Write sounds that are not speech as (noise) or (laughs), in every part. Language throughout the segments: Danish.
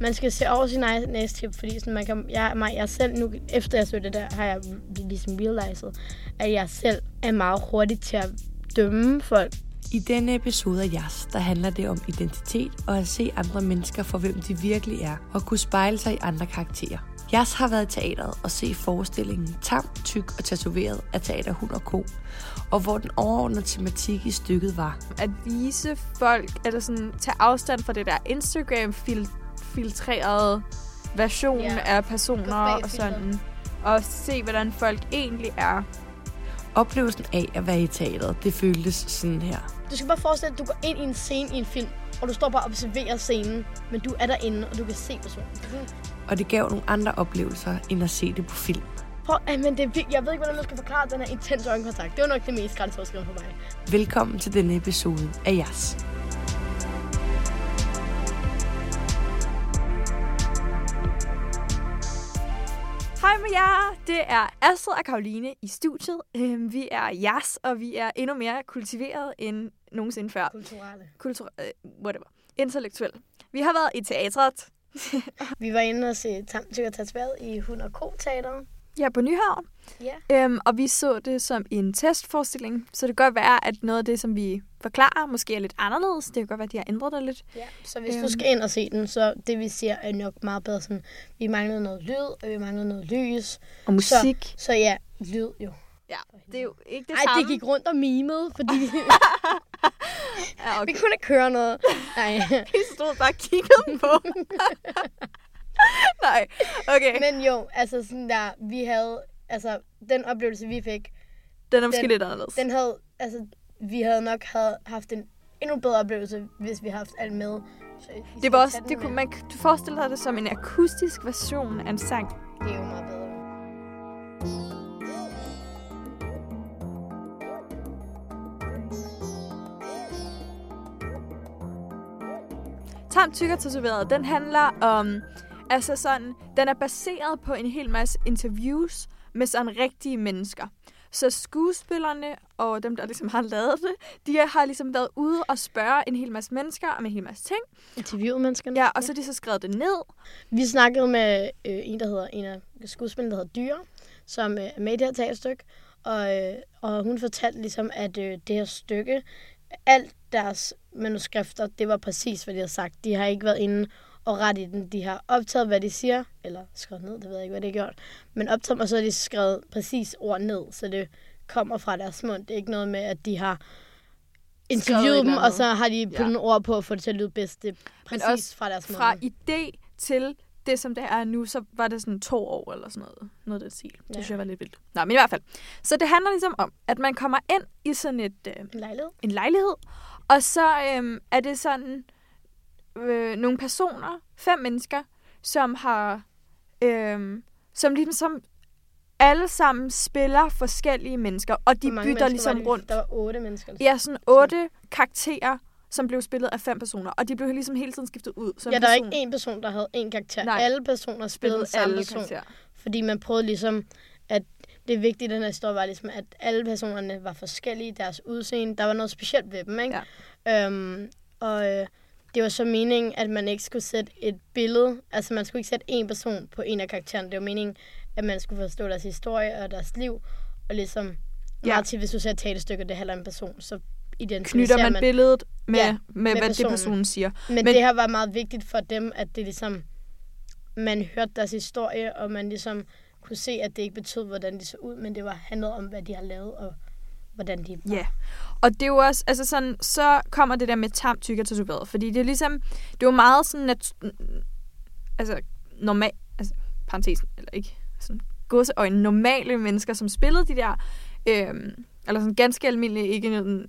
man skal se over sin egen næstip, fordi sådan, man kan, jeg, mig, jeg selv nu, efter jeg så det der, har jeg ligesom realized, at jeg selv er meget hurtig til at dømme folk. I denne episode af Jas, der handler det om identitet og at se andre mennesker for, hvem de virkelig er, og kunne spejle sig i andre karakterer. Jas har været i teateret og se forestillingen Tam, Tyk og Tatoveret af Teater Hund og Ko, og hvor den overordnede tematik i stykket var. At vise folk, eller sådan tage afstand fra det der Instagram-filtrerede version Ja. af personer og sådan. Og se, hvordan folk egentlig er. Oplevelsen af at være i teateret, det føltes sådan her. Du skal bare forestille dig, at du går ind i en scene i en film, og du står bare og observerer scenen, men du er derinde, og du kan se personen. Er Og det gav nogle andre oplevelser, end at se det på film. Prøv, men det er, vildt. jeg ved ikke, hvordan man skal forklare den her intens øjenkontakt. Det var nok det mest grænseoverskridende for mig. Velkommen til denne episode af Jas. Hej med jer! Det er Astrid og Karoline i studiet. Øhm, Vi er jas, og vi er endnu mere kultiveret end nogensinde før. Kulturelle. Kultur... øh, whatever. Intellektuel. Vi har været i teatret. (laughs) Vi var inde og se Tamtyk og Tatoveret i Hund og Ko Teater. Ja, på Nyhavn. Ja. Øhm, og vi så det som en testforestilling, så det kan godt være, at noget af det, som vi forklarer, måske er lidt anderledes. Det kan godt være, at de har ændret det lidt. ja. Så hvis Øhm. du skal ind og se den, så det vi siger er nok meget bedre sådan, vi manglede noget lyd, og vi manglede noget lys. Og musik. Så ja, lyd jo. Ja, det er jo ikke det Ej, samme. det gik rundt og mimede, fordi (laughs) (laughs) vi, Ja, vi okay. kunne ikke høre noget. Nej. (laughs) Vi stod bare og kiggede på. (laughs) Nej, okay. Men jo, altså sådan der, vi havde, altså den oplevelse, vi fik, Den er måske den- lidt anderledes. den havde, altså vi havde nok havde haft en endnu bedre oplevelse, hvis vi havde haft alt med. Så Det var også, det kunne, man, du forestiller dig det som en akustisk version af en sang. Det er jo meget bedre. Tam Tykker Tatoveret, den handler om, altså sådan, den er baseret på en hel masse interviews med sådan rigtige mennesker. Så skuespillerne og dem, der ligesom har lavet det, de har ligesom været ude og spørge en hel masse mennesker om en hel masse ting. Interviewet menneskerne. Ja, og så har de så skrevet det ned. Vi snakkede med øh, en, der hedder, en af skuespillerne, der hedder Dyre, som øh, er med i det her teaterstykke. Og, øh, og hun fortalte ligesom, at øh, det her stykke, alt deres manuskrifter, det var præcis, hvad de havde sagt. De har ikke været inde og ret i den. De har optaget, hvad de siger, eller skrevet ned, det ved jeg ikke, hvad de har gjort. Men optaget, og så har de skrevet præcis ord ned, så det kommer fra deres mund. Det er ikke noget med, at de har et interviewet dem, og så har de puttet Ja. nogle ord på at få det til at lyde bedst. Det er præcis også fra deres Fra mund. idé til det, som det er nu, så var det sådan to år eller sådan noget. Noget det stil. Det Ja. synes jeg var lidt vildt. Nå, men i hvert fald. Så det handler ligesom om, at man kommer ind i sådan et, øh, En lejlighed. en lejlighed, og så øh, er det sådan øh, nogle personer, fem mennesker, som har, øh, som ligesom som alle sammen spiller forskellige mennesker, og de bytter ligesom var det? rundt. Der var otte mennesker. eller Ja, sådan otte karakterer, som blev spillet af fem personer, og de blev ligesom hele tiden skiftet ud. Som Ja, der er person. ikke én person, der havde én karakter. Nej. Alle personer spillede samme alle person. karakterer. Fordi man prøvede ligesom, at det vigtigt i den her historie, var ligesom, at alle personerne var forskellige i deres udseende. Der var noget specielt ved dem, ikke? Ja. Øhm, og øh, det var så meningen, at man ikke skulle sætte et billede, altså man skulle ikke sætte en person på en af karaktererne. Det var meningen, at man skulle forstå deres historie og deres liv, og ligesom Ja. meget til, hvis du ser et teaterstykke, det handler om en person, så Knytter man, man billedet med, Ja, med, med hvad personen. det personen siger. Men, Men- Men det her var meget vigtigt for dem, at det ligesom, man hørte deres historie, og man ligesom kunne se, at det ikke betød, hvordan de så ud, men det var handlet om, hvad de har lavet, og hvordan de var. Ja, og det er jo også, altså sådan, så kommer det der med tam, tyk og tatoveret, fordi det er ligesom, det er jo meget sådan, at, altså, normal, altså, parentes, eller ikke, sådan, godseøjne, normale mennesker, som spillede de der, øhm, eller sådan ganske almindelige, ikke en,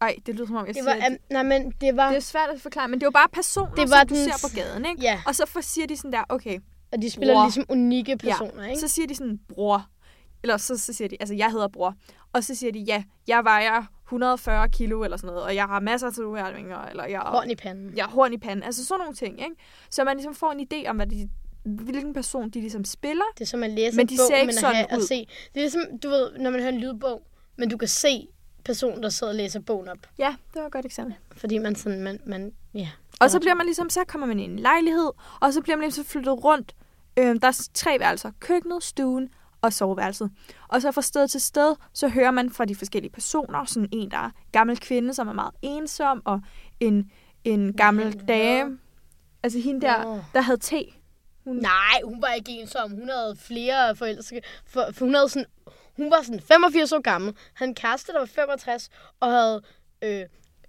ej, det lyder som om, jeg Det var, siger, um, nej, men det var, det er svært at forklare, men det var bare personer, Det var som du den- ser på gaden, ikke? ja, Og så for, siger de sådan der, okay, og de spiller Bror. ligesom unikke personer, ikke? så siger de sådan, bror. Eller så, så siger de, altså jeg hedder bror. Og så siger de, ja, jeg vejer 140 kilo eller sådan noget, og jeg har masser af tatoveringer, eller jeg, Horn i panden. jeg har horn i panden. Altså sådan nogle ting, ikke? Så man ligesom får en idé om, hvad de, hvilken person de ligesom spiller. Det er som at læse Men en de bog, ser ikke men at sådan at ud. se. Det er ligesom, du ved, når man hører en lydbog, men du kan se personen, der sidder og læser bogen op. Ja, det var et godt eksempel. Fordi man sådan, man, man ja. Og så bliver man ligesom, så kommer man ind i en lejlighed, og så bliver man ligesom flyttet rundt. Øhm, der er tre værelser. Køkkenet, stuen og soveværelset. Og så fra sted til sted, så hører man fra de forskellige personer, sådan en, der er gammel kvinde, som er meget ensom, og en, en gammel dame. Altså hende der, der havde te. Hun, Nej, hun var ikke ensom. Hun havde flere forældre. For, for hun, havde sådan, hun var sådan 85 år gammel. Han kæreste, der var 65, og havde... Øh,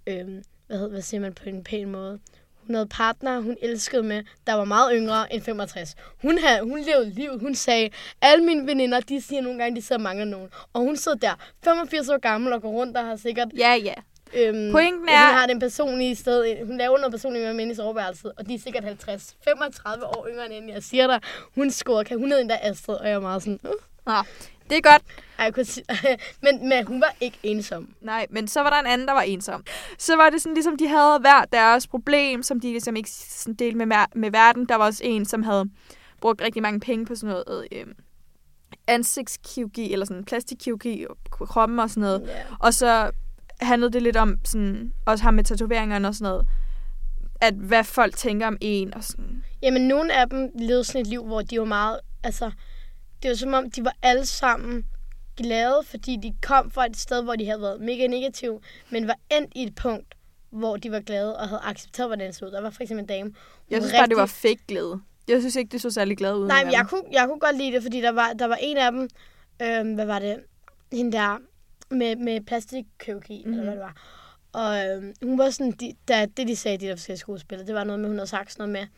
øh, hvad, hed, hvad siger man på en pæn måde? Hun havde partner, hun elskede med, der var meget yngre end 65. Hun, havde, hun levede livet. Hun sagde, alle mine veninder, de siger nogle gange, de sidder mangler nogen. Og hun sidder der, 85 år gammel, og går rundt og har sikkert... Ja, ja. Øhm, Pointen Hun er- har den personlige sted. Hun laver noget personligt med mænd i soveværelset, og de er sikkert 50. 35 år yngre end. Jeg siger dig, hun scorer. Kan hun hedder endda Astrid, og jeg er meget sådan... Uh. Nå, det er godt. Ej, jeg kunne sige, (laughs) men, men hun var ikke ensom. Nej, men så var der en anden, der var ensom. Så var det sådan, ligesom de havde hver deres problem, som de ligesom ikke sådan delte med, med verden. Der var også en, som havde brugt rigtig mange penge på sådan noget øh, ansigtskirurgi, eller sådan plastikkirurgi på kroppen og sådan noget. Ja. Og så handlede det lidt om sådan, også ham med tatoveringerne og sådan noget, at hvad folk tænker om en og sådan. Jamen, nogle af dem levede sådan et liv, hvor de var meget... Altså, det var som om, de var alle sammen glade, fordi de kom fra et sted, hvor de havde været mega negative, men var endt i et punkt, hvor de var glade og havde accepteret, hvordan det så ud. Der var for eksempel en dame. Jeg synes var bare, det var rigtig- fake glæde. Jeg synes ikke, det så særlig glad ud. Nej, men jeg kunne, jeg kunne godt lide det, fordi der var, der var en af dem, øhm, hvad var det, hende der med, med plastikkirurgi, mm-hmm. eller hvad det var. Og øhm, hun var sådan, de, da, det de sagde, de der forskellige skuespillere, det var noget med, hun havde sagt sådan noget med,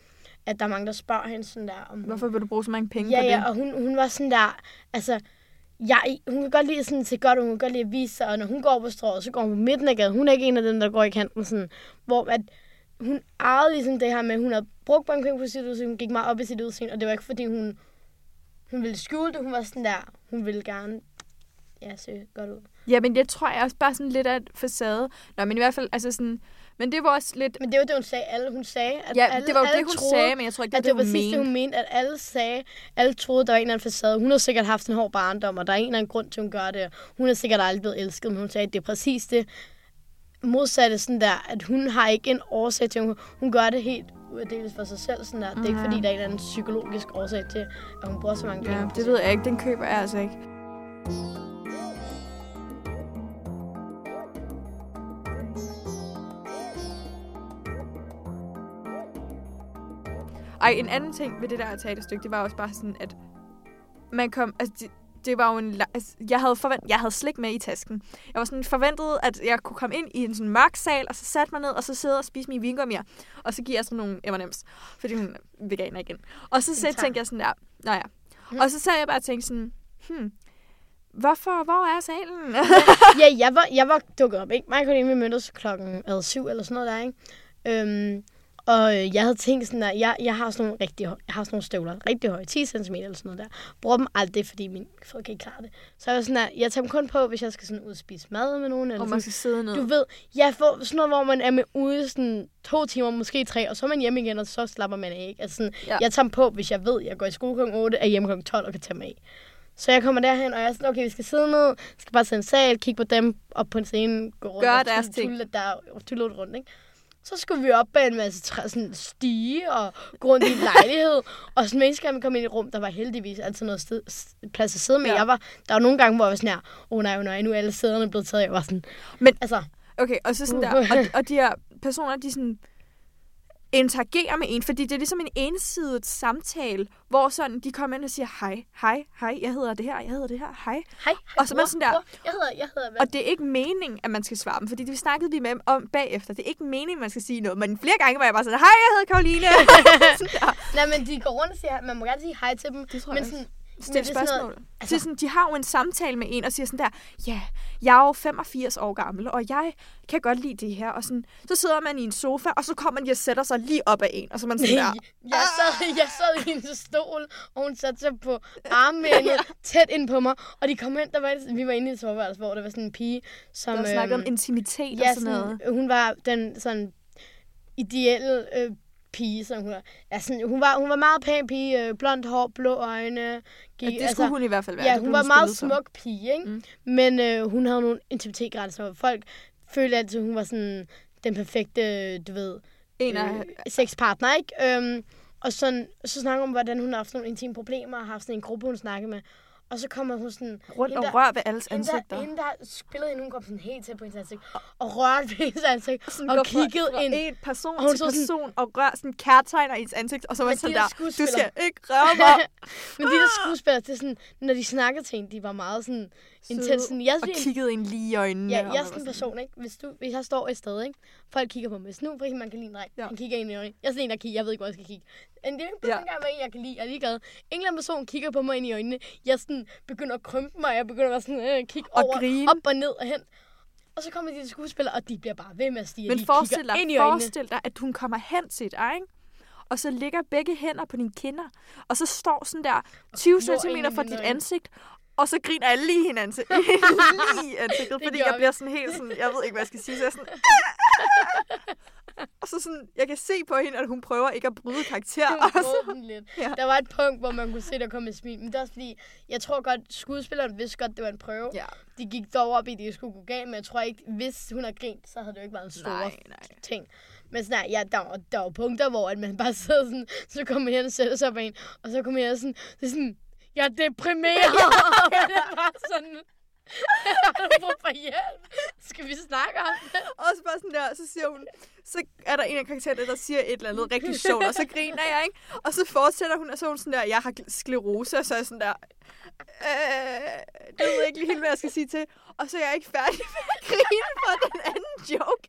at der er mange, der spørger hende sådan der, om Hvorfor vil du bruge så mange penge Ja, på ja, det? og hun, hun var sådan der, altså, jeg, hun kan godt lide sådan til godt, og hun kan godt lide at vise sig, og når hun går på strået, så går hun på midten af gaden. Hun er ikke en af dem, der går i kanten, sådan, hvor at hun ejede ligesom det her med, at hun havde brugt mange penge på sit udseende, hun gik meget op i sit udseende, og det var ikke fordi hun, hun ville skjule det, hun var sådan der, hun ville gerne, ja, se godt ud. Ja, men jeg tror jeg også bare sådan lidt af et facade. Nå, men i hvert fald, altså sådan... Men det var også lidt... Men det var det, hun sagde. Alle, hun sagde, at Ja, alle, det var jo alle det, hun troede, sagde, men jeg tror ikke, det at var det var det, hun præcis det, mente. hun mente, at alle sagde, alle troede, der var en eller anden facade. Hun har sikkert haft en hård barndom, og der er en eller anden grund til, hun gør det. Hun har sikkert aldrig blevet elsket, men hun sagde, at det er præcis det modsatte, sådan der, at hun har ikke en årsag til, hun, hun gør det helt uafdeles for sig selv, sådan der. Det er ikke, Mhm. fordi der er en eller anden psykologisk årsag til, at hun bruger så mange penge. Ja, det ved jeg ikke. Den køber jeg altså ikke. Ej, en anden ting ved det der teaterstykke, det var også bare sådan, at man kom... Altså, det, det var jo en... Altså, jeg havde forvent, jeg havde slik med i tasken. Jeg var sådan forventet, at jeg kunne komme ind i en sådan mørk sal, og så satte mig ned, og så sidde og spise mine vingummier. Og så giver jeg sådan nogle M&M's, fordi hun er veganer igen. Og så, så tænkte jeg sådan der, nå ja. Og så sad jeg bare og tænkte sådan, hmm, hvorfor, hvor er salen? ja, (laughs) jeg var, jeg var dukket op, ikke? Mig og Karoline, vi mødtes klokken ad syv eller sådan noget der, ikke? Øhm, og øh, jeg havde tænkt sådan der, jeg, jeg har sådan nogle rigtig jeg har sådan nogle støvler, rigtig høje, 10 cm eller sådan noget der. Bruger dem aldrig, fordi min folk kan ikke klare det. Så jeg var sådan der, jeg tager dem kun på, hvis jeg skal sådan ud og spise mad med nogen. Eller og man sådan. skal sidde ned. Du ved, jeg får sådan noget, hvor man er med ude sådan to timer, måske tre, og så er man hjemme igen, og så slapper man af, ikke? Altså sådan, Ja. Jeg tager dem på, hvis jeg ved, jeg går i skole kl. 8, er hjemme kl. 12 og kan tage mig af. Så jeg kommer derhen, og jeg er sådan, okay, vi skal sidde ned, skal bare tage en sal, kigge på dem, op på en scene, gå rundt Gør og deres tulle- ting. der, tulle rundt, ikke? Så skulle vi op bag en masse træ, sådan stige og gå rundt i en (laughs) lejlighed. og sådan mennesker, vi kom ind i et rum, der var heldigvis altid noget sted, plads at sidde med. Ja. Ja. Jeg var, der var nogle gange, hvor jeg var sådan her, åh oh, nej, oh, nej, nu er alle sæderne blevet taget. Jeg var sådan, Men- altså, Okay, og så sådan der, (laughs) og, og de her personer, de sådan interagerer med en, fordi det er ligesom en ensidigt samtale, hvor sådan, de kommer ind og siger, hej, hej, hej, jeg hedder det her, jeg hedder det her, hej. hej, hej Og så er man sådan der- Jeg hedder, jeg hedder, hvad? Og det er ikke meningen, at man skal svare dem, fordi det snakkede vi med dem om bagefter. Det er ikke meningen, man skal sige noget, men flere gange var jeg bare sådan, hej, jeg hedder Karoline. (laughs) Nej, men de går rundt og siger, man må gerne sige hej til dem. Det tror men jeg sådan, Stil det sådan spørgsmål. noget- Altså, altså- det er sådan, de har jo en samtale med en og siger sådan der, ja, jeg er jo 85 år gammel, og jeg kan godt lide det her. Og sådan, så sidder man i en sofa, og så kommer de og sætter sig lige op ad en, og så man sådan der, (laughs) jeg, sad, jeg sad i hendes stol, og hun satte sig på armene (laughs) tæt ind på mig. Og de kom ind, der var, vi var inde i et soveværelse, hvor der var sådan en pige, som... der snakker om øhm, intimitet ja, og sådan noget. sådan, hun var den sådan ideelle øh, pige, som hun. Ja, sådan, hun, var hun var meget pæn pige, øh, blondt hår, blå øjne. Ja, Gik, det skulle hun i hvert fald være. Ja, hun blev var meget som. smuk pige, ikke? Mm. Men øh, hun havde nogle intimitetsgrænser. og Folk følte altid, at hun var sådan den perfekte, du ved, En af... øh, sexpartner, ikke? Øhm, og sådan, så snakker hun om, hvordan hun har haft nogle intime problemer, og har haft sådan en gruppe, hun snakker med. Og så kommer hun sådan... Rundt hende, og der- rør ved alles hende, der, ansigter. hende, der spillede hende, hun kom sådan helt tæt på hendes ansigt, og rørte ved hendes ansigt, Sådan og går kiggede fra, ind. en person Og hun til så sådan- person og rør sådan kærtegner i ens ansigt, og så var sådan de der der, du skal ikke røre mig. (laughs) Men de der skuespillere, det er sådan, når de snakkede til hende, de var meget sådan intens. Sådan, jeg, og kiggede en lige i øjnene. Ja, jeg er sådan en person, ikke? Hvis, du, hvis jeg står et sted, ikke? Folk kigger på mig. Hvis nu for eksempel man kan lide en dreng, Ja. han kigger ind i øjnene. Jeg er sådan en, der kigger. Jeg ved ikke, hvor jeg skal kigge. En det er ikke Ja. engang, hvad jeg kan lide. Jeg er ligeglad. En eller anden person kigger på mig ind i øjnene. Jeg sådan begynder at krympe mig. Jeg begynder at være sådan, øh, kigge Og over, grine. op og ned og hen. Og så kommer de til skuespillere, og de bliver bare ved med at stige. Men forestil dig, ind i øjnene. forestil dig, at hun kommer hen til dig, ikke? og så ligger begge hænder på dine kinder, og så står sådan der 20 glor cm fra dit ansigt, og så griner jeg lige hinanden (laughs) lige i ansigtet, fordi jeg vi. bliver sådan helt sådan, jeg ved ikke, hvad jeg skal sige, så jeg sådan, og så sådan, jeg kan se på hende, at hun prøver ikke at bryde karakter, brød den lidt. Ja. Der var et punkt, hvor man kunne se, der kom et smil. Men det er også fordi, jeg tror godt, skuespilleren vidste godt, det var en prøve. ja, De gik dog op i, at det skulle gå galt, men jeg tror ikke, hvis hun har grint, så havde det jo ikke været en stor nej, nej. ting. Men sådan, ja, der, var, der var punkter, hvor at man bare (laughs) sidder sådan, så kommer man hen og sætter sig på en, og så kommer jeg sådan, det er sådan, jeg er deprimeret. (laughs) (laughs) ja, det er bare sådan, (laughs) har du brug for hjælp? Skal vi snakke om det? Og så bare sådan der, så siger hun, så er der en af karaktererne, der siger et eller andet rigtig sjovt, og så griner jeg, ikke? Og så fortsætter hun, og så er hun sådan der, jeg har sklerose, og så er jeg sådan der, øh, det ved jeg ikke lige helt, hvad jeg skal sige til. Og så er jeg ikke færdig med at grine for den anden joke.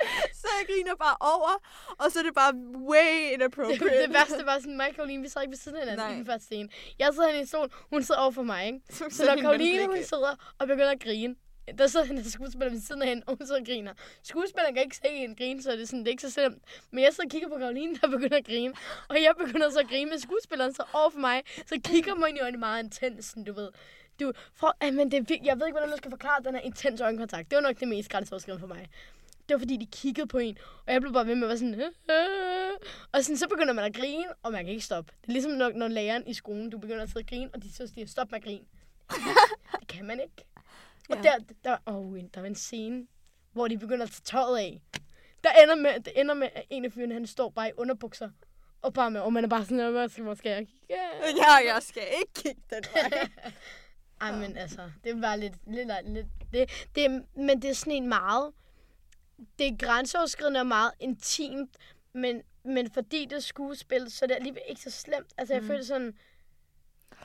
(laughs) Så jeg griner bare over, og så er det bare way inappropriate. det værste (laughs) var sådan, mig og Karoline, vi sad ikke ved siden af hinanden Nej. i den første scene. Jeg sidder henne i en stol, hun sidder over for mig, ikke? Så Så når Karoline, hun sidder og begynder at grine, der sidder hende skuespiller ved siden af hende, og hun sidder og griner. Skuespilleren kan ikke se en grine, så det er, sådan, det er ikke så slemt. Men jeg sidder og kigger på Karoline, der begynder at grine. Og jeg begynder så at grine, men skuespilleren så over for mig, så kigger mig ind i øjnene meget intens, du ved. Du, for, ah, men det jeg ved ikke, hvordan man skal forklare den her intens øjenkontakt. Det var nok det mest grænseoverskridende for mig. Det var fordi, de kiggede på en, og jeg blev bare ved med at være sådan, øh. og sådan, så begynder man at grine, og man kan ikke stoppe. Det er ligesom når, når læreren i skolen, du begynder at sidde og grine, og de så siger, stop med at grine. (laughs) det kan man ikke. Og Ja. der, der, oh, der var en scene, hvor de begynder at tage tøjet af. Der ender med, det ender med, at en af fyrene, han står bare i underbukser. Og, bare med, og man er bare sådan, hvad skal, hvor skal jeg kigge? Ja, jeg skal ikke kigge den vej. (laughs) Ej, men altså, det var lidt, lidt, lidt det, det, men det er sådan en meget, det er grænseoverskridende og meget intimt, men, men fordi det er skuespil, så er det alligevel ikke så slemt. Altså, jeg mm. føler sådan,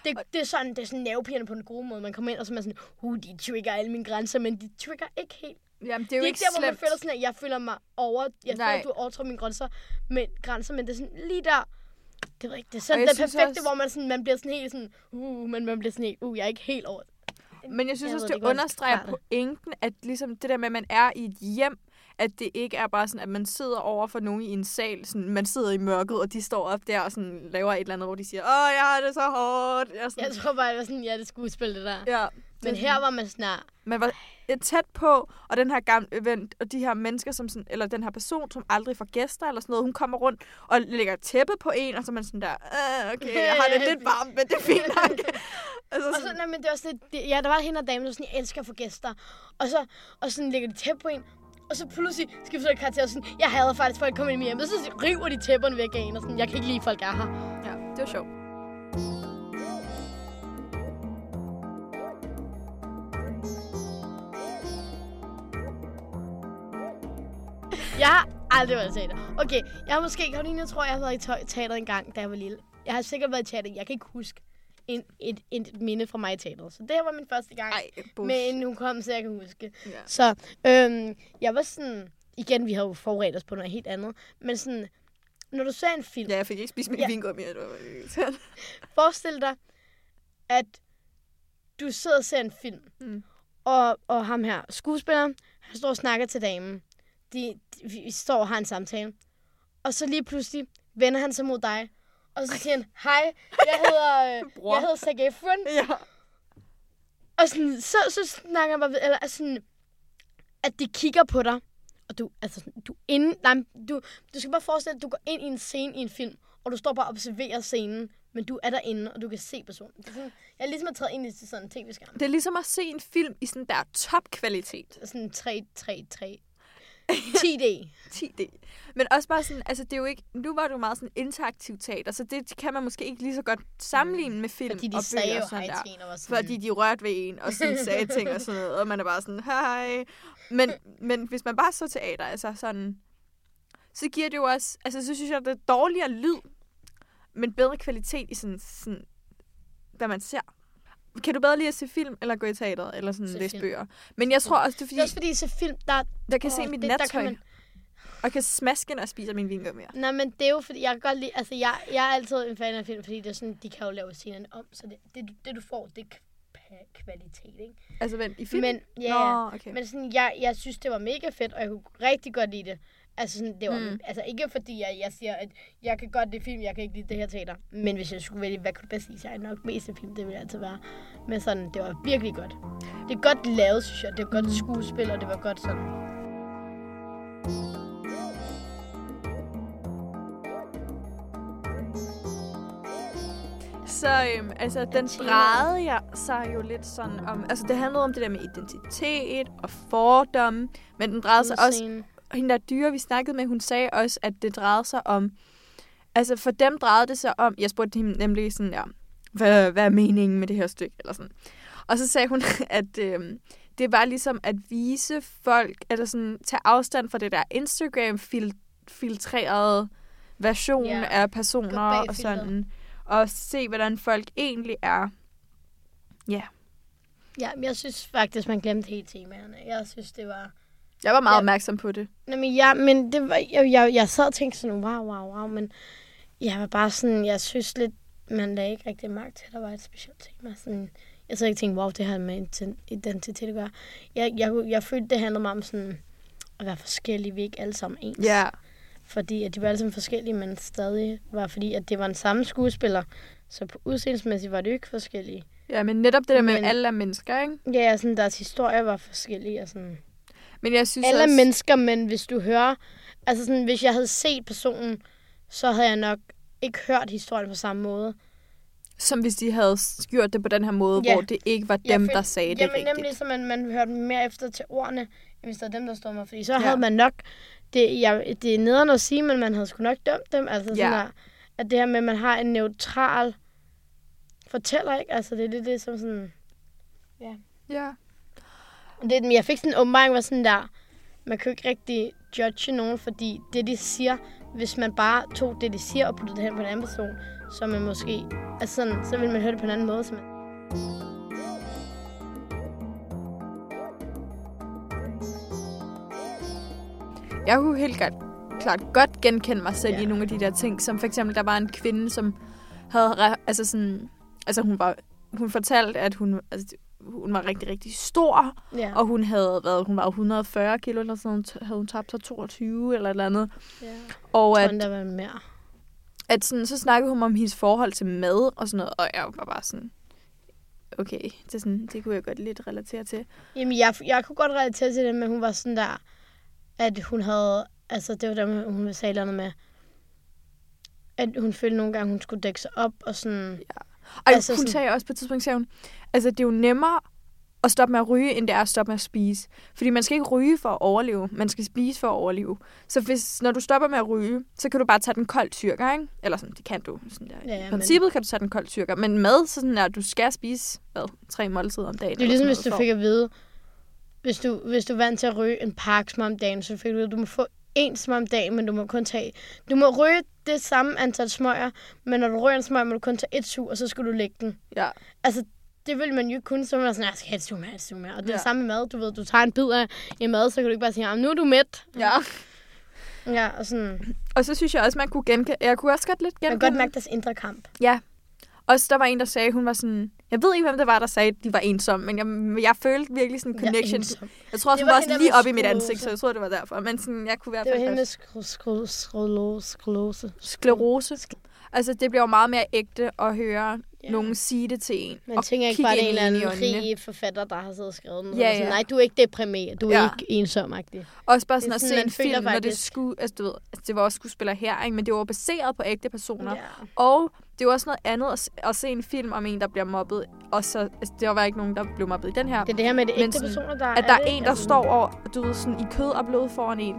det, det, er sådan, det er sådan nervepirrende på en god måde. Man kommer ind, og så er man sådan, uh, de trigger alle mine grænser, men de trigger ikke helt. Jamen, det er jo er ikke der, hvor man slemt. føler sådan, at jeg føler mig over, jeg Nej. føler, at du overtråder mine grænser, men, grænser, men det er sådan lige der, det jeg ikke, det er sådan det perfekte, også- hvor man, sådan, man bliver sådan helt sådan, uh, men man bliver sådan helt, uh, jeg er ikke helt over. Men jeg synes Jeg også, ved det skal understreger pointen, at ligesom det der med, at man er i et hjem, at det ikke er bare sådan, at man sidder over for nogen i en sal, sådan, man sidder i mørket, og de står op der og sådan, laver et eller andet, hvor de siger, åh, jeg har det så hårdt. Jeg sådan, Jeg tror bare, det var sådan, ja, det skulle spille det der. ja, Men her var man her, man var tæt på, og den her gamle event, og de her mennesker, som sådan, eller den her person, som aldrig får gæster eller sådan noget, hun kommer rundt og lægger tæppe på en, og så er man sådan der, øh, okay, jeg har det (laughs) lidt varmt, men det er fint nok. (laughs) altså, og så, nej, men det var sådan, det, ja, der var hende og damen, der sådan, jeg elsker at få gæster. Og så, og sådan lægger de tæppe på en, og så pludselig skifter det karakter og sådan, jeg hader faktisk folk kommer ind i mit hjem, og så river de tæpperne væk af en, og sådan, jeg kan ikke lide, folk er her. ja, det var sjovt. Jeg har aldrig været i teater. Okay, jeg har måske, Karoline, jeg tror, jeg har været i teater en gang, da jeg var lille. Jeg har sikkert været i teater, jeg kan ikke huske en, et, et, minde fra mig i teateret. Så det her var min første gang. Ej, bush. Men hun kom, så jeg kan huske. Ja. Så øhm, jeg var sådan... Igen, vi har jo forberedt os på noget helt andet. Men sådan, når du ser en film, Ja, jeg fik ikke spist min Ja. vingummi. Det var (laughs) forestil dig, at du sidder og ser en film, Mm. og, og ham her, skuespilleren, han står og snakker til damen. De, de, vi står og har en samtale. Og så lige pludselig vender han sig mod dig, og så siger han, hej, jeg hedder, øh, (laughs) jeg hedder Zac Efron. Ja. Og sådan, så, så snakker ved, eller altså sådan, at de kigger på dig, og du, altså, du, inde, nej, du, du skal bare forestille dig, at du går ind i en scene i en film, og du står bare og observerer scenen, men du er derinde, og du kan se personen. Det er sådan, jeg er ligesom at træde ind i sådan en tv-skærm. Det er ligesom at se en film i sådan der topkvalitet. Sådan 3, 3, 3. 10D. (laughs) 10D. Men også bare sådan, altså det er jo ikke, nu var jo meget sådan interaktiv teater, så det kan man måske ikke lige så godt sammenligne med film Fordi de og sagde bøger jo og sådan der. og var sådan... Fordi de rørte ved en, og sådan sagde ting og sådan noget, og man er bare sådan, hej. Men, (laughs) men hvis man bare så teater, altså sådan, så giver det jo også, altså så synes jeg, det er dårligere lyd, men bedre kvalitet i sådan, sådan hvad man ser. Kan du bedre lide at se film, eller gå i teateret, eller sådan Se læse film. bøger? Men jeg tror også, det er Det fordi, er også fordi, så film, der... der kan Åh, se mit det- nattøj, man- og kan smaske, når jeg spiser min vingummi. Nej, men det er jo fordi, jeg kan godt lide... Altså, jeg, jeg er altid en fan af film, fordi det er sådan, de kan jo lave scenerne om, så det, det, du- det du får, det er kvalitet, ikke? Altså, vent, i film? Men, ja, Nå, okay. Men sådan, jeg, jeg synes, det var mega fedt, og jeg kunne rigtig godt lide det. Altså, sådan, det var, Mm. mm. altså ikke fordi jeg, jeg siger, at jeg kan godt lide film, jeg kan ikke lide det her teater. Men hvis jeg skulle vælge, hvad kunne du bedst lide, så er jeg nok mest af film, det ville altid være. Men sådan, det var virkelig godt. Det er godt lavet, synes jeg. Det var godt skuespil, og det var godt sådan... Så øhm, altså, den drejede jeg sig jo lidt sådan om... Altså, det handlede om det der med identitet og fordomme, men den drejede sig også... Hende der dyre, vi snakkede med, hun sagde også, at det drejede sig om... Altså, for dem drejede det sig om... Jeg spurgte hende nemlig sådan, ja, hvad, hvad er meningen med det her stykke? Eller sådan. Og så sagde hun, (laughs) at øhm, det var ligesom at vise folk, eller sådan tage afstand fra det der Instagram-filtrerede version Ja. af personer og sådan. Og se, hvordan folk egentlig er. Ja, men jeg synes faktisk, man glemte helt temaerne. Jeg synes, det var... Jeg var meget Ja. opmærksom på det. Nå, men ja, men det var, jeg, jeg, jeg sad og tænkte sådan, wow, wow, wow, men jeg var bare sådan, jeg synes lidt, man lagde ikke rigtig magt til, at der var et specielt tema. Sådan, jeg sad ikke tænkte, wow, det har med ident- identitet at gøre. Jeg, jeg, jeg, jeg følte, det handlede meget om sådan, at være forskellige, vi er ikke alle sammen ens. Ja. Fordi at de var alle sammen forskellige, men stadig var, fordi at det var en samme skuespiller. Så på udseendsmæssigt var det jo ikke forskellige. Ja, men netop det der med, Men- alle er mennesker, ikke? Ja, ja, sådan, deres historier var forskellige. Og sådan. Men jeg synes Alle også... mennesker, men hvis du hører... Altså sådan, hvis jeg havde set personen, så havde jeg nok ikke hørt historien på samme måde. Som hvis de havde gjort det på den her måde, Ja. hvor det ikke var dem, føl- der sagde det Jamen rigtigt. nemlig, så man, man hørte mere efter til ordene, end hvis det var dem, der stod mig. Fordi så Ja. ja. havde man nok... Det, jeg, det er nederen at sige, men man havde sgu nok dømt dem. Altså sådan Ja. der, at det her med, at man har en neutral fortæller, ikke? Altså det er lidt det, som sådan... Ja. Det, jeg fik sådan en åbenbaring, var sådan der, man kan jo ikke rigtig judge nogen, fordi det, de siger, hvis man bare tog det, de siger, og puttede det hen på en anden person, så man måske, altså sådan, så vil man høre det på en anden måde. Så man, Jeg kunne helt klart, klart godt genkende mig selv ja. I nogle af de der ting, som for eksempel, der var en kvinde, som havde, altså sådan, altså hun var, hun fortalte, at hun, altså, hun var rigtig, rigtig stor, ja. og hun havde været, hun var 140 kilo eller sådan noget, havde hun tabt sig 22 eller et eller andet. ja. Og Jeg at, tror, der var mere. at sådan, så snakkede hun om hendes forhold til mad og sådan noget, og jeg var bare sådan, okay, det, sådan, det kunne jeg godt lidt relatere til. Jamen, jeg, jeg kunne godt relatere til det, men hun var sådan der, at hun havde, altså det var der, hun sagde noget med, at hun følte nogle gange, hun skulle dække sig op, og sådan, Og altså, hun sådan- sagde også på et tidspunkt, sagde hun, altså det er jo nemmere at stoppe med at ryge, end det er at stoppe med at spise. Fordi man skal ikke ryge for at overleve, man skal spise for at overleve. Så hvis, når du stopper med at ryge, så kan du bare tage den koldt tyrker, ikke? Eller sådan, det kan du. Sådan der. Ja, I men- princippet kan du tage den koldt tyrker, men mad, så sådan at du skal spise, hvad, tre måltider om dagen. Det er ligesom, hvis du noget, fik at vide, hvis du, hvis du er vant til at ryge en pakke om dagen, så fik du at du må få en smør om dagen, men du må kun tage... Du må ryge det samme antal smøger, men når du ryger en smøg, må du kun tage et sug, og så skal du lægge den. Ja. Altså, det vil man jo ikke kunne, så man sådan, jeg skal have et sug mere, et sug mere. Og det er Ja. det samme med mad. Du ved, du tager en bid af en mad, så kan du ikke bare sige, "Ah, nu er du mæt. ja. Ja, og sådan, Og så synes jeg også, man kunne genkende... Jeg kunne også godt lidt man genkende... kan godt mærke deres indre kamp. Ja. Også der var en, der sagde, hun var sådan... Jeg ved ikke, hvem det var, der sagde, at de var ensomme, men jeg, jeg følte virkelig sådan en connection. ensom. jeg tror også, Det hun var var også lige med op i mit ansigt, så jeg tror, det var derfor. Men sådan, jeg kunne i hvert Det var hende med skro- skro- skro- sklerose. sklerose. Altså, det bliver jo meget mere ægte at høre Ja. nogen sige det til en. Man tænker ikke bare, det er en eller anden rig forfatter, der har siddet og skrevet noget. Ja, Ja. Nej, du er ikke deprimeret. Du er Ja. ikke ensom -agtig. Også bare sådan er at sådan, se en film, når det skulle... Altså, du ved, altså, det var også skuespillere her, ikke? men det var baseret på ægte personer. Ja. Og det er jo også noget andet at, se en film om en, der bliver mobbet. Og så, altså, det var ikke nogen, der blev mobbet i den her. Det er det her med de Men ægte sådan, personer, der at der er det, en, der altså, står over, du ved, sådan i kød og blod foran en.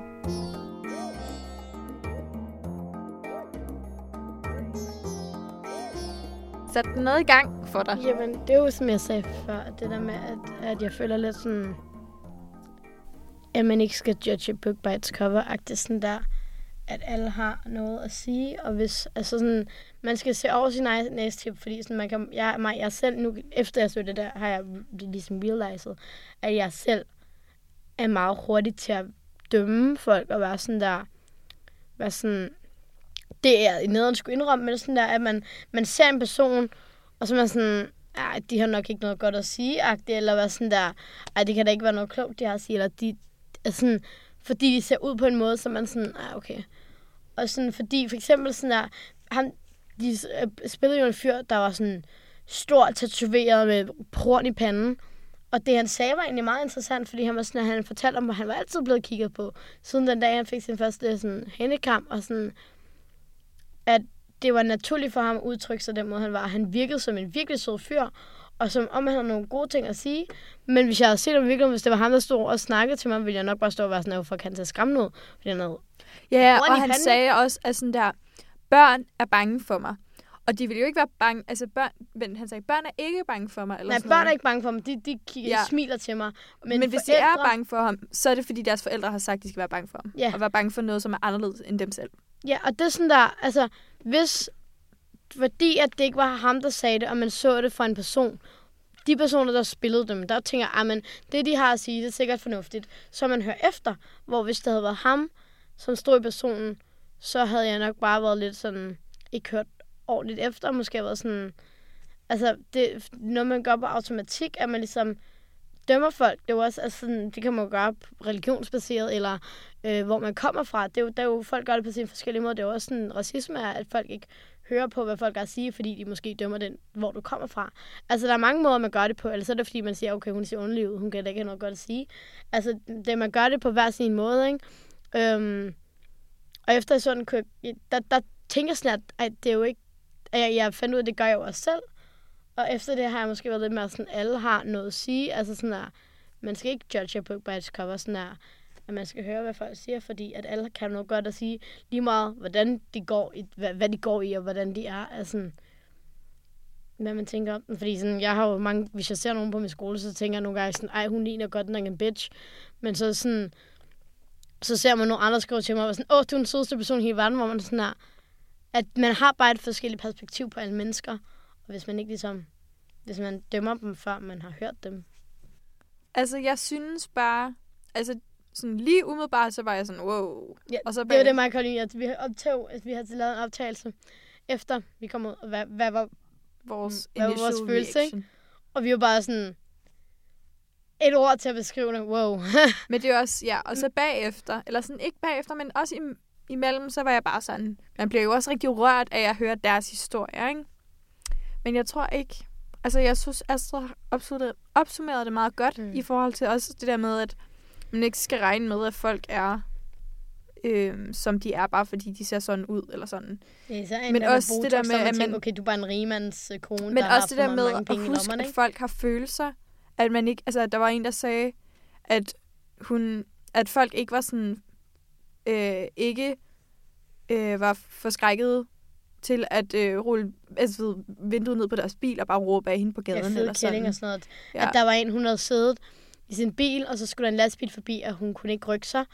Sat den noget i gang for dig. Jamen, det er jo, som jeg sagde før, det der med, at, at jeg føler lidt sådan, at man ikke skal judge a book by its cover-agtigt sådan der, at alle har noget at sige, og hvis, altså sådan, man skal se over sin egen næstip, fordi sådan, man kan, jeg, mig, jeg selv nu, efter jeg så det der, har jeg ligesom realized, at jeg selv er meget hurtig til at dømme folk, og være sådan der, være sådan, det er nederen skulle indrømme, men sådan der, at man, man ser en person, og så er man sådan, ej, de har nok ikke noget godt at sige, agtigt, eller være sådan der, ej, det kan da ikke være noget klogt, de har at sige, eller de, er sådan, fordi de ser ud på en måde, så man sådan, ah, okay. Og sådan, fordi for eksempel sådan der, han, de øh, spillede jo en fyr, der var sådan stor tatoveret med porn i panden, og det han sagde var egentlig meget interessant, fordi han var sådan, at han fortalte om, at han var altid blevet kigget på, siden den dag, han fik sin første øh, sådan, hændekamp, og sådan, at det var naturligt for ham at udtrykke sig den måde, han var. Han virkede som en virkelig sød fyr, og som om han havde nogle gode ting at sige. Men hvis jeg havde set ham virkelig, hvis det var ham, der stod og snakkede til mig, ville jeg nok bare stå og være sådan, at for kan tage skræmme ud. Fordi han havde... Ja, og han panden. sagde også, at sådan der, børn er bange for mig. Og de vil jo ikke være bange, altså børn, men han sagde, børn er ikke bange for mig. Eller Nej, sådan børn noget. er ikke bange for mig. De, de kigger, Ja. smiler til mig. Men, Men, hvis de er bange for ham, så er det fordi deres forældre har sagt, at de skal være bange for ham. Ja. Og være bange for noget, som er anderledes end dem selv. Ja, og det er sådan der, altså, hvis, fordi at det ikke var ham, der sagde det, og man så det fra en person, de personer, der spillede dem, der tænker at men det, de har at sige, det er sikkert fornuftigt. Så man hører efter, hvor hvis det havde været ham, som stod i personen, så havde jeg nok bare været lidt sådan, ikke hørt ordentligt efter, og måske været sådan, altså, det, når man gør på automatik, at man ligesom dømmer folk, det er jo også, altså, sådan, det kan man jo gøre religionsbaseret, eller øh, hvor man kommer fra. Det er, jo, der er jo, folk gør det på sin forskellige måde. Det er jo også sådan, racisme er, at folk ikke hører på, hvad folk har at sige, fordi de måske dømmer den, hvor du kommer fra. Altså, der er mange måder, man gør det på. Eller så er det, fordi man siger, okay, hun ser underlig ud, hun kan da ikke have noget godt at sige. Altså, det, man gør det på hver sin måde, ikke? Øhm, og efter sådan, kunne jeg- der, der tænker jeg sådan, at, at det er jo ikke, at jeg, jeg fandt ud af, at det gør jeg jo også selv. Og efter det har jeg måske været lidt mere sådan, alle har noget at sige. Altså sådan der, man skal ikke judge a book by its cover, sådan der, at man skal høre, hvad folk siger, fordi at alle kan noget godt at sige, lige meget, hvordan de går i, hvad, hvad de går i, og hvordan de er, er sådan, hvad man tænker om dem. Fordi sådan, jeg har jo mange, hvis jeg ser nogen på min skole, så tænker jeg nogle gange sådan, ej, hun ligner godt nok en bitch. Men så sådan, så ser man nogle andre skrive til mig, og sådan, åh, du er den sødeste person i hele verden, hvor man sådan er, at man har bare et forskelligt perspektiv på alle mennesker. Og hvis man ikke ligesom, hvis man dømmer dem, før man har hørt dem. Altså, jeg synes bare, altså, sådan lige umiddelbart, så var jeg sådan, wow. Ja, Og så det var bag- det, mig og at vi har optog, at vi har lavet en optagelse efter vi kom ud, og hvad, hvad var, Vores Hvad var vores følelse, ikke? og vi var bare sådan, et ord til at beskrive det, wow. (laughs) Men det er også, ja, og så bagefter, eller sådan ikke bagefter, men også im- imellem, så var jeg bare sådan, man bliver jo også rigtig rørt af at høre deres historie, ikke? Men jeg tror ikke, altså jeg synes, Astrid opsummeret det meget godt, mm. i forhold til også det der med, at man ikke skal regne med, at folk er, øh, som de er, bare fordi de ser sådan ud, eller sådan. Ja, så en, Men også det der Botox, med, så man at tænker, okay, du er bare en rigmands øh, kone, Men der også det der med at huske, at folk har følelser. At man ikke, altså der var en, der sagde, at hun, at folk ikke var sådan, øh, ikke øh, var forskrækket til at øh, rulle altså, ved, vinduet ned på deres bil og bare råbe af hende på gaden. Ja, fede eller sådan. og sådan noget. Ja. At der var en, hun havde siddet i sin bil, og så skulle der en lastbil forbi, og hun kunne ikke rykke sig.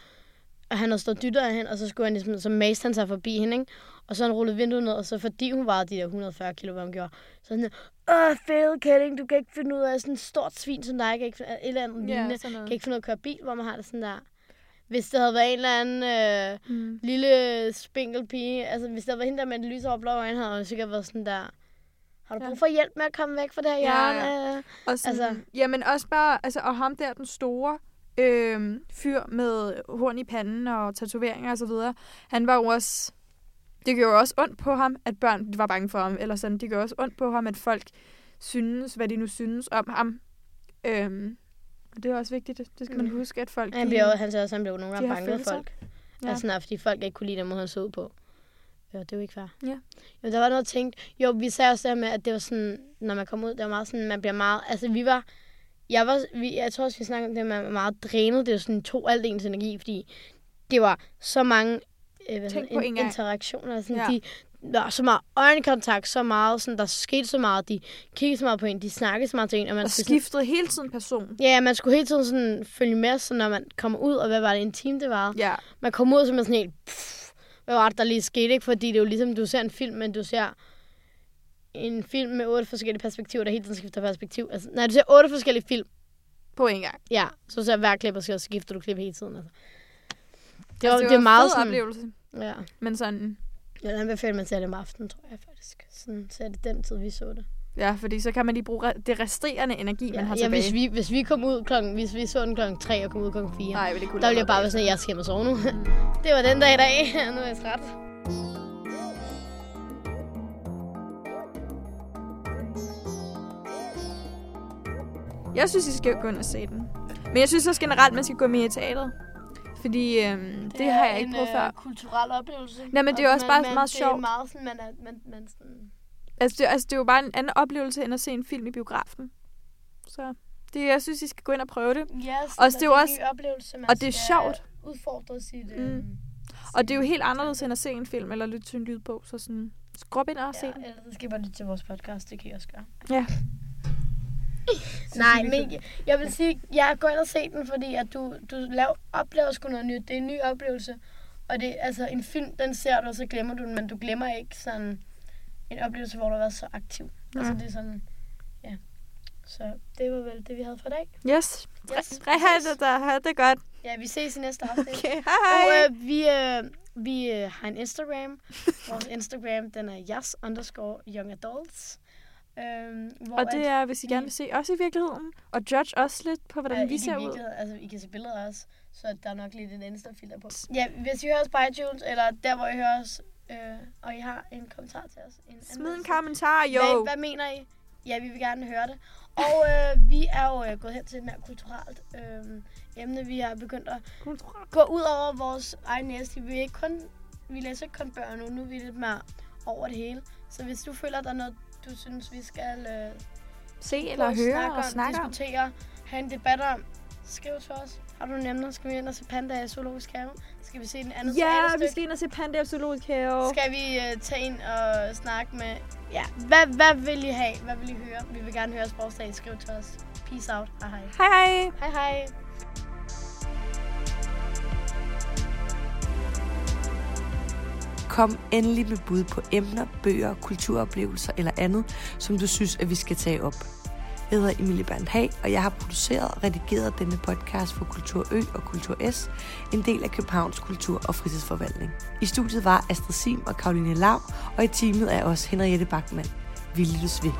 Og han havde stået dyttet af hende, og så skulle han ligesom, så maste han sig forbi hende, ikke? Og så han rullet vinduet ned, og så fordi hun vejede de der 140 kilo, hvad hun gjorde, så sådan, åh, fede kælling, du kan ikke finde ud af sådan et stort svin som dig, kan ikke finde, et eller andet Ja, lignende, kan ikke finde ud af at køre bil, hvor man har det sådan der. Hvis det havde været en eller anden øh, Mm. lille spinkel pige, altså hvis der var hende der med en lys over blå øjne, havde hun sikkert været sådan der, har du brug for hjælp med at komme væk fra det her Ja, hjørne? Ja, Og sådan, Altså- jamen også bare, altså, og ham der, den store øh, fyr med horn i panden og tatoveringer og så videre, han var jo også, det gjorde jo også ondt på ham, at børn var bange for ham, eller sådan, det gjorde også ondt på ham, at folk synes, hvad de nu synes om ham. Øhm, og det er også vigtigt, det skal man Mm. huske, at folk... Han, de- jo- han sagde også, at han blev nogle gange bange for folk. Ja. Ja. Altså, nej, fordi folk ikke kunne lide den måde, han så ud på. Jo, det er jo ikke fair. Ja. Jo, der var noget tænkt. Jo, vi sagde også det her med, at det var sådan, når man kom ud, det var meget sådan, man bliver meget, altså vi var, jeg var, vi, jeg tror også, vi snakkede om det, at man var meget drænet. Det var sådan to alt ens energi, fordi det var så mange øh, hvad en gang. interaktioner. Sådan, Ja. ja. de, der var så meget øjenkontakt, så meget, sådan, der skete så meget, de kiggede så meget på en, de snakkede så meget til en, og man Og skulle sådan, skiftede hele tiden person. Ja, man skulle hele tiden sådan følge med, så når man kommer ud, og hvad var det en time, det var. Ja. Man kom ud, så man sådan helt, pff, hvad var det, der lige skete, ikke? Fordi det er jo ligesom, du ser en film, men du ser en film med otte forskellige perspektiver, der hele tiden skifter perspektiv. Altså, nej, du ser otte forskellige film, På en gang. ja, så ser hver klip, og så skifter du klip hele tiden. Altså. Det, var, altså, det, er meget sådan, oplevelse. ja. Men sådan, Jeg vil anbefale, at man ser det om aftenen, tror jeg faktisk. Sådan, så er det den tid, vi så det. Ja, fordi så kan man lige bruge det resterende energi, man har ja, tilbage. hvis vi, hvis vi kom ud klokken, hvis vi så den klokken 3 og kom ud klokken 4, Nej, ikke kunne der ville jeg bare være det. sådan, at jeg skal hjem og sove nu. (laughs) det var den dag i dag. (laughs) nu er jeg træt. Jeg synes, I skal gå ind og se den. Men jeg synes også generelt, man skal gå mere i teateret. Fordi øhm, det, det har jeg ikke prøvet før. kulturel oplevelse. Nej, men det er Og også bare meget det sjovt. er meget sådan, man er, man, man sådan... Altså det, altså, det er jo bare en anden oplevelse, end at se en film i biografen. Så det, jeg synes, I skal gå ind og prøve det. Ja, sådan, Også det er jo en også- oplevelse, man og det er sjovt. udfordre sit... Mm. Øh, Og det er jo helt anderledes, end at se en film eller lytte til en lydbog. Så sådan, skrub ind og se Ja, den. eller så skal I bare lytte til vores podcast, det kan I også gøre. Ja. (laughs) Nej, men jeg, jeg vil sige, jeg går ind og se den, fordi at du, du laver, oplever sgu noget nyt. Det er en ny oplevelse. Og det altså en film, den ser du, og så glemmer du den, men du glemmer ikke sådan en oplevelse, hvor du har været så aktiv. Ja. Altså det er sådan, ja. Så det var vel det, vi havde for i dag. Yes. Yes, hej, det, der. Ha' det godt. Ja, vi ses i næste afsnit. Okay, hej, Og øh, vi, øh, vi øh, har en Instagram. (laughs) Vores Instagram, den er yes underscore young adults. Øhm, hvor Og det er, hvis I gerne vil se os i virkeligheden, og judge os lidt på, hvordan Øh, vi ser ud. Altså, I kan se billeder os, så der er nok lidt en Insta-filter på. Ja, hvis I hører os på iTunes, eller der, hvor I hører os, øh, og I har en kommentar til os. En Smid en kommentar, jo. Hvad, hvad mener I? Ja, vi vil gerne høre det. Og øh, vi er jo øh, gået hen til et mere kulturelt øh, emne. Vi har begyndt at gå ud over vores egen næste. Vi, er ikke kun, vi læser ikke kun bøger nu, nu er vi lidt mere over det hele. Så hvis du føler, der er noget, du synes, vi skal øh, Se eller høre snakke og om, snakke om. diskutere, have en debat om, skriv til os. Har du emner? Skal vi ind og se Panda i Zoologisk Have? Skal vi se en anden Ja, vi skal ind og se Panda i Zoologisk Have. Skal vi uh, tage ind og snakke med... Ja, hvad, hvad vil I have? Hvad vil I høre? Vi vil gerne høre forslag. Skriv til os. Peace out. Hej hej. Hej hej. Hej hej. Kom endelig med bud på emner, bøger, kulturoplevelser eller andet, som du synes, at vi skal tage op. Jeg hedder Emilie Bernhag, og jeg har produceret og redigeret denne podcast for Kultur Ø og Kultur S, en del af Københavns Kultur- og Fritidsforvaltning. I studiet var Astrid Sim og Karoline Lav, og i teamet er også Henriette Bachmann. Vi lyttes ved.